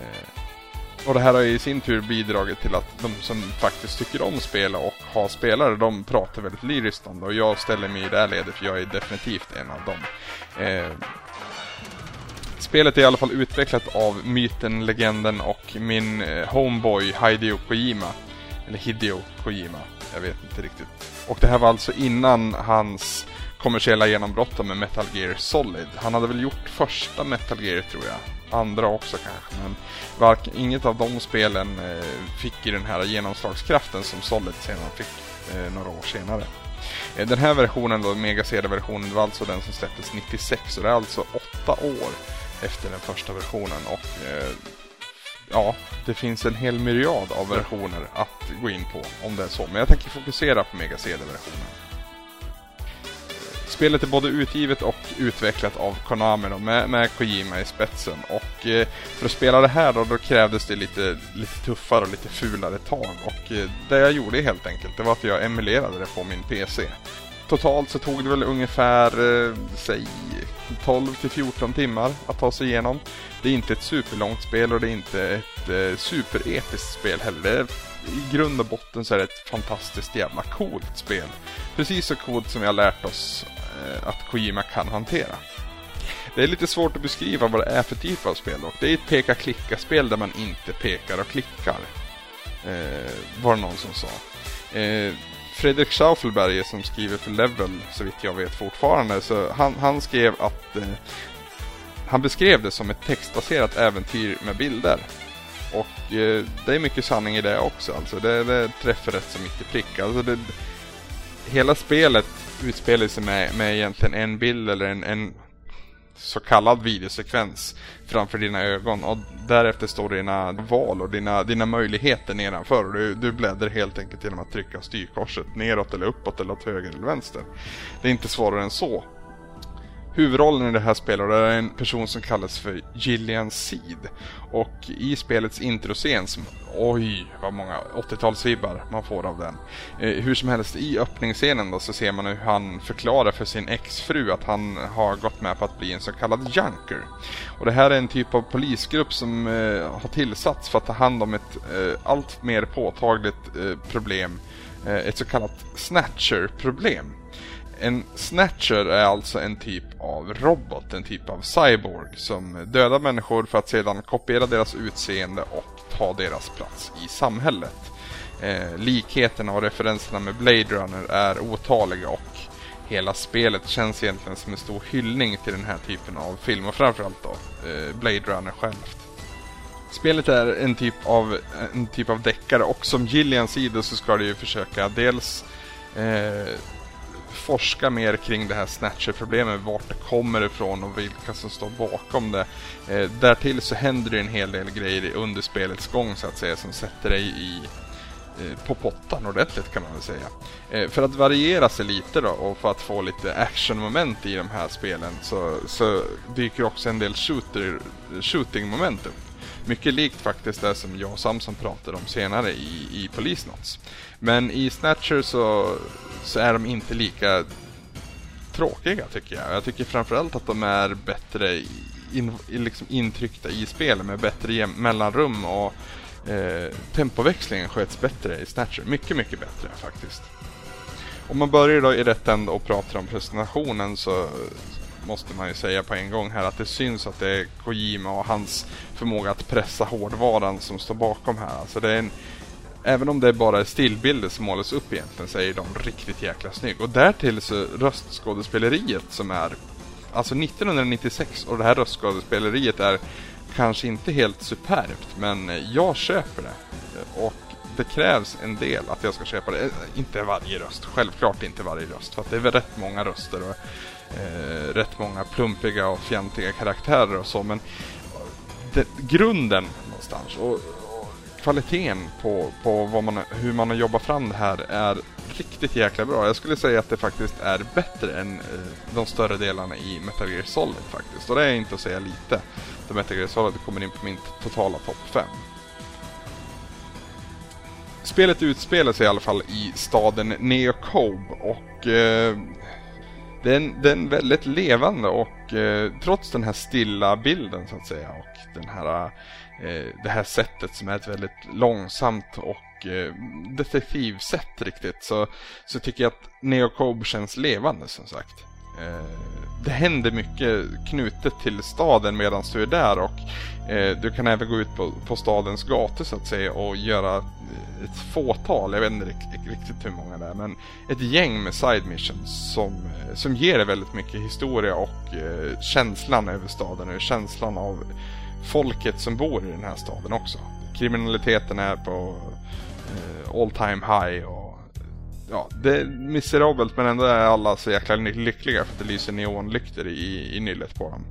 Eh, och det här har i sin tur bidragit till att de som faktiskt tycker om spel och har spelare, de pratar väldigt lyriskt om det. Och jag ställer mig i det här ledet, för jag är definitivt en av dem. Eh, spelet är i alla fall utvecklat av myten, legenden och min eh, homeboy Hideo Kojima. Eller Hideo Kojima, jag vet inte riktigt. Och det här var alltså innan hans kommersiella genombrott med Metal Gear Solid. Han hade väl gjort första Metal Gear tror jag. Andra också kanske, men varken, inget av de spelen eh, fick ju den här genomslagskraften som Solid senare fick eh, några år senare. Eh, den här versionen då, Mega CD-versionen, var alltså den som släpptes 96 och det är alltså åtta år efter den första versionen och eh, ja, det finns en hel myriad av versioner att gå in på om det är så. Men jag tänker fokusera på Mega CD-versionen. Spelet är både utgivet och utvecklat av Konami då, med, med Kojima i spetsen. Och eh, för att spela det här då, då krävdes det lite, lite tuffare och lite fulare tag. Och eh, det jag gjorde helt enkelt, det var att jag emulerade det på min PC. Totalt så tog det väl ungefär, eh, säg 12 till 14 timmar att ta sig igenom. Det är inte ett superlångt spel och det är inte ett eh, superepiskt spel heller. I grund och botten så är det ett fantastiskt jävla coolt spel. Precis så coolt som vi har lärt oss eh, att Kojima kan hantera. Det är lite svårt att beskriva vad det är för typ av spel och det är ett peka-klicka-spel där man inte pekar och klickar. Eh, var det någon som sa. Eh, Fredrik Schaufelberger som skriver för Level, så vitt jag vet fortfarande, så han, han skrev att eh, han beskrev det som ett textbaserat äventyr med bilder. Och eh, det är mycket sanning i det också. Alltså det, det träffar rätt så mycket prick. Alltså det, hela spelet utspelar sig med, med egentligen en bild eller en, en så kallad videosekvens framför dina ögon och därefter står dina val och dina, dina möjligheter nedanför. Och du, du bläddrar helt enkelt genom att trycka styrkorset neråt eller uppåt eller åt höger eller vänster. Det är inte svårare än så. Huvudrollen i det här spelet är en person som kallas för Gillian Seed. Och i spelets introscen, som, oj vad många 80-talsvibbar man får av den. Eh, hur som helst, i öppningsscenen då så ser man hur han förklarar för sin exfru att han har gått med på att bli en så kallad junker. Och det här är en typ av polisgrupp som eh, har tillsatts för att ta hand om ett eh, allt mer påtagligt eh, problem. Eh, ett så kallat snatcher-problem. En snatcher är alltså en typ av robot, en typ av cyborg som dödar människor för att sedan kopiera deras utseende och ta deras plats i samhället. Eh, likheterna och referenserna med Blade Runner är otaliga och hela spelet känns egentligen som en stor hyllning till den här typen av film och framförallt då eh, Blade Runner självt. Spelet är en typ av, en typ av deckare och som Gillian sida så ska det ju försöka dels eh, forska mer kring det här snatcher-problemet, vart det kommer ifrån och vilka som står bakom det. Eh, därtill så händer det en hel del grejer under spelets gång så att säga som sätter dig i eh, på pottan ordentligt kan man väl säga. Eh, för att variera sig lite då och för att få lite actionmoment i de här spelen så, så dyker också en del shooter, shooting-moment upp. Mycket likt faktiskt det som jag och Samson pratade om senare i, i Police Notes. Men i Snatcher så, så är de inte lika tråkiga tycker jag. Jag tycker framförallt att de är bättre in, liksom intryckta i spelet med bättre mellanrum och eh, tempoväxlingen sköts bättre i Snatcher. Mycket, mycket bättre faktiskt. Om man börjar då i rätt ände och pratar om presentationen så måste man ju säga på en gång här att det syns att det är Kojima och hans förmåga att pressa hårdvaran som står bakom här. Alltså det är en, även om det bara är stillbilder som målas upp egentligen så är de riktigt jäkla snygg. Och därtill så röstskådespeleriet som är alltså 1996 och det här röstskådespeleriet är kanske inte helt superbt men jag köper det. Och det krävs en del att jag ska köpa det. Inte varje röst, självklart inte varje röst. För att det är väl rätt många röster och eh, rätt många plumpiga och fjantiga karaktärer och så. Men det, grunden någonstans och, och, kvaliteten på, på vad man, hur man har jobbat fram det här är riktigt jäkla bra. Jag skulle säga att det faktiskt är bättre än eh, de större delarna i Metal Gear Solid faktiskt. Och det är inte att säga lite. För Metal Gear Solid kommer in på min totala topp 5. Spelet utspelar sig i alla fall i staden Neocobe och eh, den, den är väldigt levande och eh, trots den här stilla bilden så att säga och den här, eh, det här sättet som är ett väldigt långsamt och eh, detektivsätt riktigt så, så tycker jag att Neocobe känns levande som sagt. Eh, det händer mycket knutet till staden medan du är där och eh, du kan även gå ut på, på stadens gator så att säga och göra eh, ett fåtal, jag vet inte riktigt hur många det är, men ett gäng med side missions som, eh, som ger dig väldigt mycket historia och eh, känslan över staden och känslan av folket som bor i den här staden också. Kriminaliteten är på eh, all time high och ja, det är miserabelt men ändå är alla så jäkla lyckliga för att det lyser neonlyktor i, i nyllet på dem.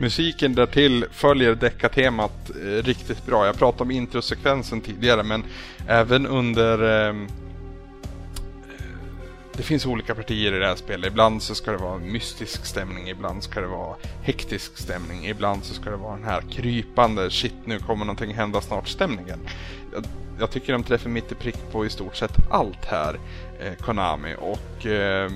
Musiken därtill följer deckartemat eh, riktigt bra. Jag pratade om introsekvensen tidigare men även under eh, det finns olika partier i det här spelet. Ibland så ska det vara mystisk stämning, ibland ska det vara hektisk stämning, ibland så ska det vara den här krypande, shit nu kommer någonting hända snart stämningen. Jag, jag tycker de träffar mitt i prick på i stort sett allt här, eh, Konami. Och eh,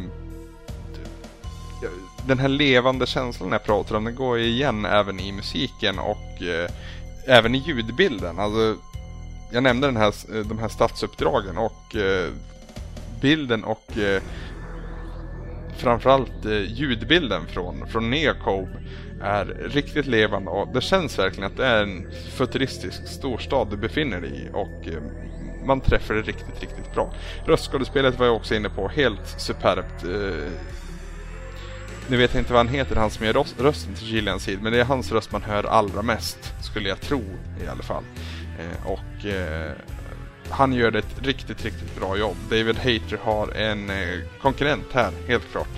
den här levande känslan jag pratar om, den går ju igen även i musiken och eh, även i ljudbilden. Alltså, jag nämnde den här, de här stadsuppdragen och eh, bilden och eh, framförallt eh, ljudbilden från, från Neocobe är riktigt levande och det känns verkligen att det är en futuristisk storstad du befinner dig i och eh, man träffar det riktigt, riktigt bra. Röstskådespelet var jag också inne på, helt superbt. Eh, nu vet jag inte vad han heter, han som gör rösten till Gillian Seed, men det är hans röst man hör allra mest, skulle jag tro i alla fall. Eh, och eh, han gör ett riktigt, riktigt bra jobb. David Hayter har en eh, konkurrent här, helt klart.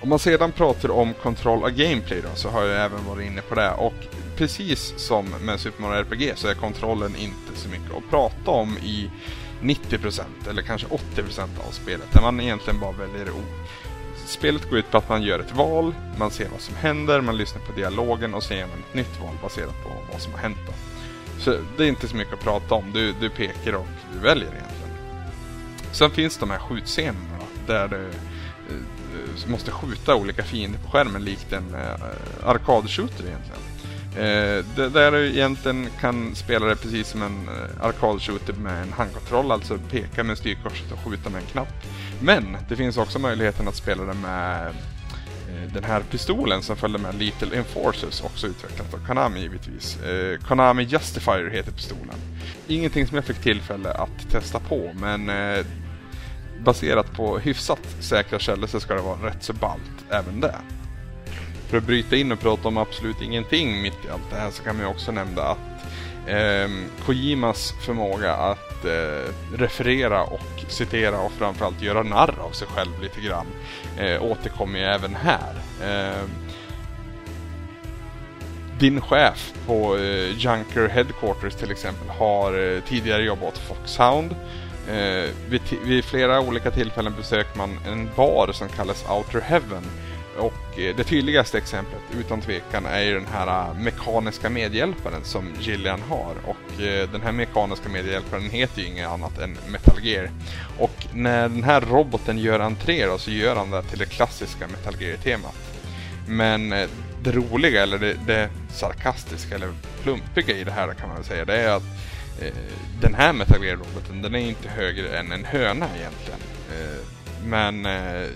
Om man sedan pratar om kontroll av gameplay då, så har jag även varit inne på det. Och precis som med Super Mario RPG så är kontrollen inte så mycket att prata om i 90% eller kanske 80% av spelet. Där man egentligen bara väljer ord. Spelet går ut på att man gör ett val, man ser vad som händer, man lyssnar på dialogen och sen gör man ett nytt val baserat på vad som har hänt. Då. Så det är inte så mycket att prata om. Du, du pekar och du väljer egentligen. Sen finns de här skjutscenerna där du du eh, måste skjuta olika fiender på skärmen likt en uh, arkadshooter egentligen. Uh, där du egentligen kan spela det precis som en uh, arkadshooter med en handkontroll, alltså peka med styrkorset och skjuta med en knapp. Men det finns också möjligheten att spela det med Eh, den här pistolen som följde med Little Enforcers, också utvecklat av Konami givetvis. Eh, Konami Justifier heter pistolen. Ingenting som jag fick tillfälle att testa på, men eh, baserat på hyfsat säkra källor så ska det vara rätt så ballt även det. För att bryta in och prata om absolut ingenting mitt i allt det här så kan man ju också nämna att eh, Kojimas förmåga att eh, referera och citera och framförallt göra narr av sig själv lite grann eh, återkommer ju även här. Eh, din chef på eh, Junker Headquarters till exempel har eh, tidigare jobbat åt Foxhound. Eh, vid, vid, flera olika tillfällen besöker man en bar som kallas Outer Heaven och eh, det tydligaste exemplet utan tvekan är ju den här eh, mekaniska medhjälparen som Gillian har. Och eh, den här mekaniska medhjälparen heter ju inget annat än Metal Gear. Och när den här roboten gör entré då, så gör han det till det klassiska Metal Gear-temat. Men det roliga, eller det, det sarkastiska eller plumpiga i det här kan man väl säga, det är att eh, den här Metal Gear-roboten, den är inte högre än en höna egentligen. Eh, men eh,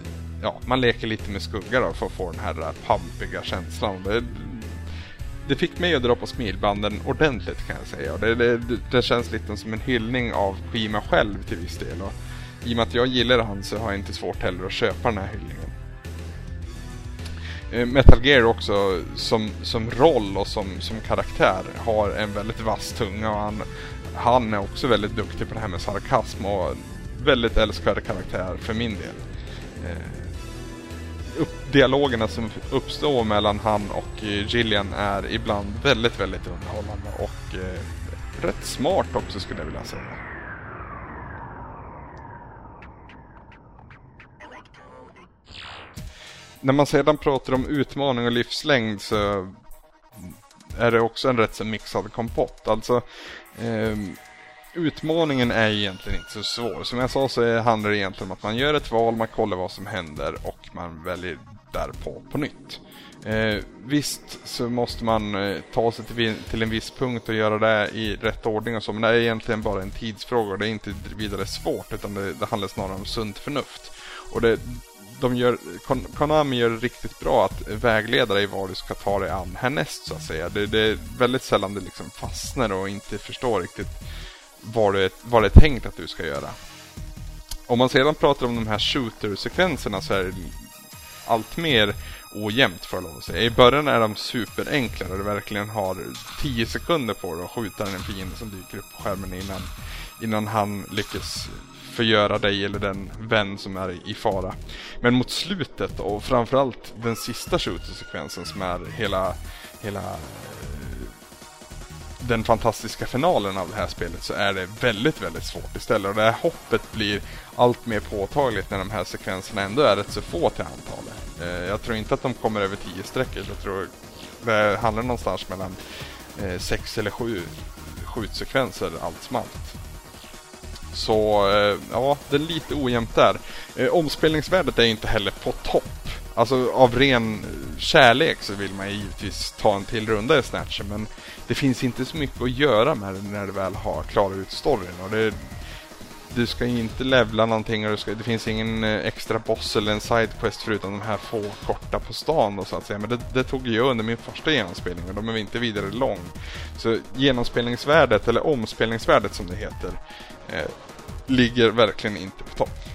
ja, man leker lite med skugga då för att få den här eh, pampiga känslan. Det, det fick mig att dra på smilbanden ordentligt kan jag säga. Det, det, det känns lite som en hyllning av Kojima själv till viss del. Och I och med att jag gillar han så har jag inte svårt heller att köpa den här hyllningen. Eh, Metal Gear också som, som roll och som, som karaktär har en väldigt vass tunga och han, han är också väldigt duktig på det här med sarkasm och väldigt älskvärd karaktär för min del. Eh, Dialogerna som uppstår mellan han och eh, Gillian är ibland väldigt, väldigt underhållande och eh, rätt smart också skulle jag vilja säga. När man sedan pratar om utmaning och livslängd så är det också en rätt så mixad kompott. Alltså eh, utmaningen är egentligen inte så svår. Som jag sa så handlar det egentligen om att man gör ett val, man kollar vad som händer och man väljer därpå på nytt. Eh, visst så måste man eh, ta sig till, till, en viss punkt och göra det i rätt ordning och så, men det är egentligen bara en tidsfråga och det är inte vidare svårt utan det, det handlar snarare om sunt förnuft. Och det, de gör, Konami gör det riktigt bra att vägleda dig var du ska ta dig an härnäst så att säga. Det, det är väldigt sällan du liksom fastnar och inte förstår riktigt vad du, vad det är tänkt att du ska göra. Om man sedan pratar om de här shooter-sekvenserna så är det allt mer ojämnt för lov att säga. I början är de superenkla där du verkligen har 10 sekunder på dig att skjuta en fiende som dyker upp på skärmen innan, innan han lyckas förgöra dig eller den vän som är i fara. Men mot slutet och framförallt den sista shooter-sekvensen som är hela, hela den fantastiska finalen av det här spelet så är det väldigt, väldigt svårt istället. Och det här hoppet blir allt mer påtagligt när de här sekvenserna ändå är rätt så få till antalet. Eh, jag tror inte att de kommer över 10 sträckor. Jag tror det handlar någonstans mellan eh, 6 eller 7 skjutsekvenser allt som allt. Så eh, ja, det är lite ojämnt där. Omspelningsvärdet är inte heller på topp. Alltså av ren kärlek så vill man givetvis ta en till runda i Snatcher men det finns inte så mycket att göra med det när du väl har klarat ut storyn. Och det, du ska inte levla någonting och du ska, det finns ingen eh, extra boss eller en sidequest förutom de här få korta på stan då, så att säga. Men det, det tog jag under min första genomspelning och de är inte vidare lång. Så genomspelningsvärdet, eller omspelningsvärdet som det heter, eh, ligger verkligen inte på topp.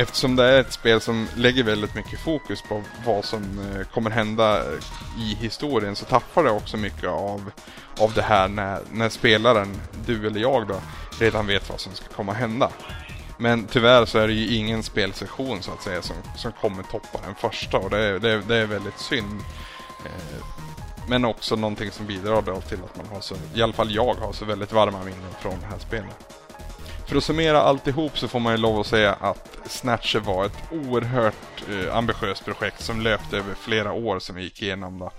Eftersom det är ett spel som lägger väldigt mycket fokus på vad som eh, kommer hända i historien så tappar det också mycket av, av det här när, när spelaren, du eller jag då, redan vet vad som ska komma hända. Men tyvärr så är det ju ingen spelsession så att säga som, som kommer toppa den första och det är, det är, det är väldigt synd. Eh, men också någonting som bidrar då till att man har så, i alla fall jag har så väldigt varma minnen från det här spelet. För att summera alltihop så får man ju lov att säga att Snatcher var ett oerhört eh, ambitiöst projekt som löpte över flera år som vi gick igenom då.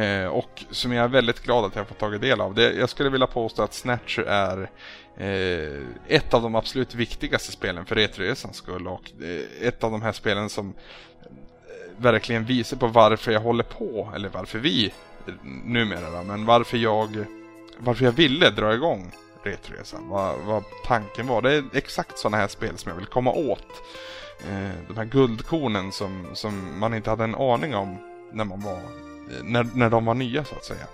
Eh, och som jag är väldigt glad att jag fått tagit del av. Det, jag skulle vilja påstå att Snatcher är eh, ett av de absolut viktigaste spelen för Retroresans skull och eh, ett av de här spelen som eh, verkligen visar på varför jag håller på, eller varför vi eh, numera då, men varför jag varför jag ville dra igång Retroresan. Vad, vad tanken var. Det är exakt sådana här spel som jag vill komma åt. Eh, de här guldkornen som, som man inte hade en aning om när man var eh, när, när de var nya så att säga.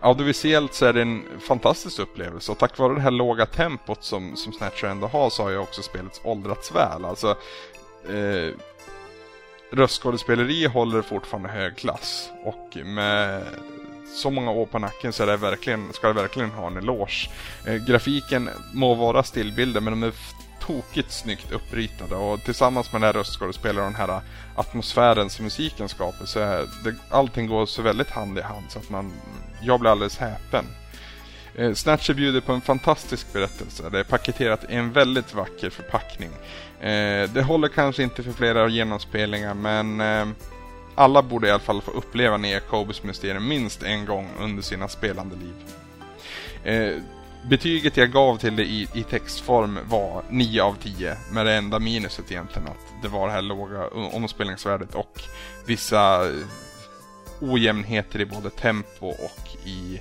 Audiovisuellt så är det en fantastisk upplevelse och tack vare det här låga tempot som, som Snatcher ändå har så har ju också spelet åldrats väl. Alltså, eh, röstskådespeleri håller fortfarande hög klass och med så många år på nacken så är det verkligen, ska det verkligen ha en eloge. Eh, grafiken må vara stillbilder men de är tokigt snyggt uppritade och tillsammans med den här röstskådespelaren och den här atmosfären som musiken skapar så är det, allting går så väldigt hand i hand så att man, jag blir alldeles häpen. Eh, Snatcher bjuder på en fantastisk berättelse. Det är paketerat i en väldigt vacker förpackning. Eh, det håller kanske inte för flera genomspelningar men eh, alla borde i alla fall få uppleva Nya Kobes Mysterium minst en gång under sina spelande liv. Eh, betyget jag gav till det i, i, textform var 9 av 10 med det enda minuset egentligen att det var det här låga omspelningsvärdet och vissa eh, ojämnheter i både tempo och i,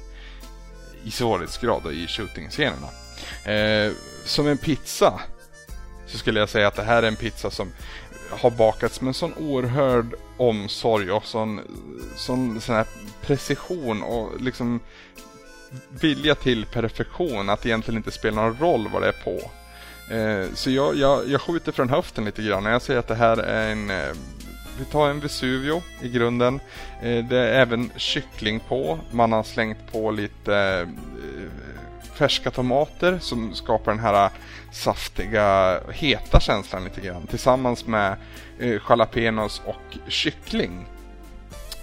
i svårighetsgrad och i shooting-scenerna. Eh, som en pizza så skulle jag säga att det här är en pizza som har bakats med sån oerhörd omsorg och sån, sån, sån här precision och liksom vilja till perfektion att det egentligen inte spelar någon roll vad det är på. Eh, så jag, jag, jag skjuter från höften lite grann. Jag säger att det här är en eh, vi tar en Vesuvio i grunden. Eh, det är även kyckling på. Man har slängt på lite eh, färska tomater som skapar den här saftiga, heta känslan lite grann. Tillsammans med eh, jalapenos och kyckling.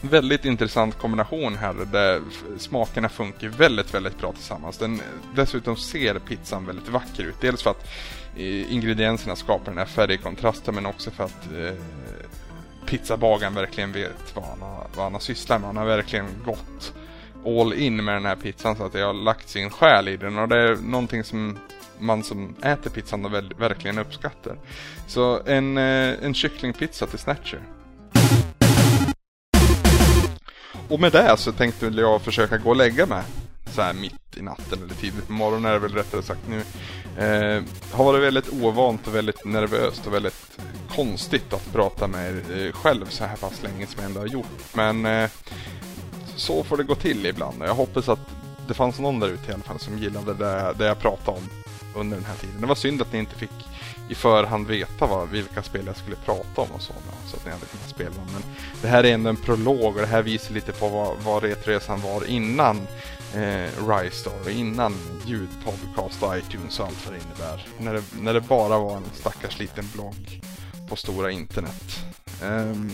Väldigt intressant kombination här där smakerna funkar väldigt, väldigt bra tillsammans. Den, dessutom ser pizzan väldigt vacker ut. Dels för att eh, ingredienserna skapar den här färgkontrasten men också för att eh, pizzabagaren verkligen vet vad han, har, vad han har sysslat med. Han har verkligen gått all in med den här pizzan så att jag har lagt sin själ i den och det är någonting som man som äter pizzan verkligen uppskattar. Så en, eh, en kycklingpizza till Snatcher. Och med det så tänkte jag försöka gå och lägga mig så här mitt i natten eller tidigt på morgonen är det väl rättare sagt nu. Eh, har varit väldigt ovant och väldigt nervöst och väldigt konstigt att prata med er eh, själv så här pass länge som jag ändå har gjort. Men eh, så får det gå till ibland. Jag hoppas att det fanns någon där ute i alla fall som gillade det, det jag pratade om under den här tiden. Det var synd att ni inte fick i förhand veta vad, vilka spel jag skulle prata om och så. Så att ni hade kunnat spela dem. Men det här är ändå en prolog och det här visar lite på vad, vad Retresan var innan eh, Rystar innan ljudpodcast och iTunes och allt vad det innebär. När det, när det bara var en stackars liten blogg på stora internet. Um,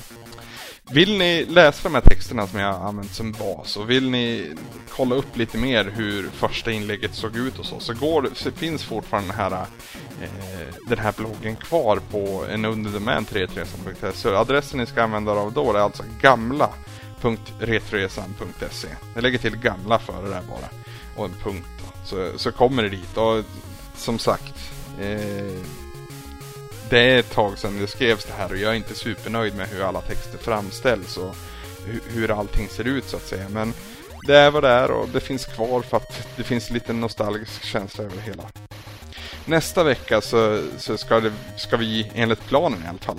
vill ni läsa de här texterna som jag använt som bas och vill ni kolla upp lite mer hur första inlägget såg ut och så, så, går, så finns fortfarande den här, eh, den här bloggen kvar på en underdomän 3tresan.se. Så adressen ni ska använda av då är alltså gamla.retresan.se. Jag lägger till gamla före där bara och en punkt. Så, så kommer det dit och som sagt eh, det är ett tag sedan det skrevs det här och jag är inte supernöjd med hur alla texter framställs och hur allting ser ut så att säga. Men det är vad det är och det finns kvar för att det finns lite nostalgisk känsla över det hela. Nästa vecka så, så ska, det, ska vi, enligt planen i alla fall,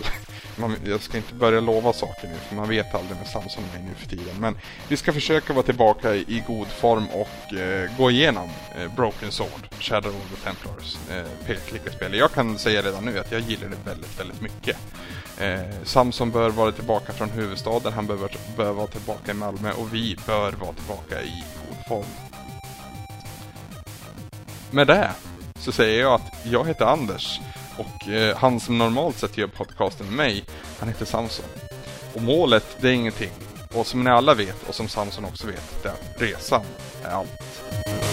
man, jag ska inte börja lova saker nu för man vet aldrig med Samsung mig nu för tiden. Men vi ska försöka vara tillbaka i, i god form och eh, gå igenom eh, Broken Sword, Shadow of the Templars, eh, pek Jag kan säga redan nu att jag gillar det väldigt, väldigt mycket. Eh, Samson bör vara tillbaka från huvudstaden, han bör, bör vara tillbaka i Malmö och vi bör vara tillbaka i god form. Med det så säger jag att jag heter Anders och eh, han som normalt sett gör podcasten med mig, han heter Samson. Och målet, det är ingenting. Och som ni alla vet, och som Samson också vet, det är att resan är allt.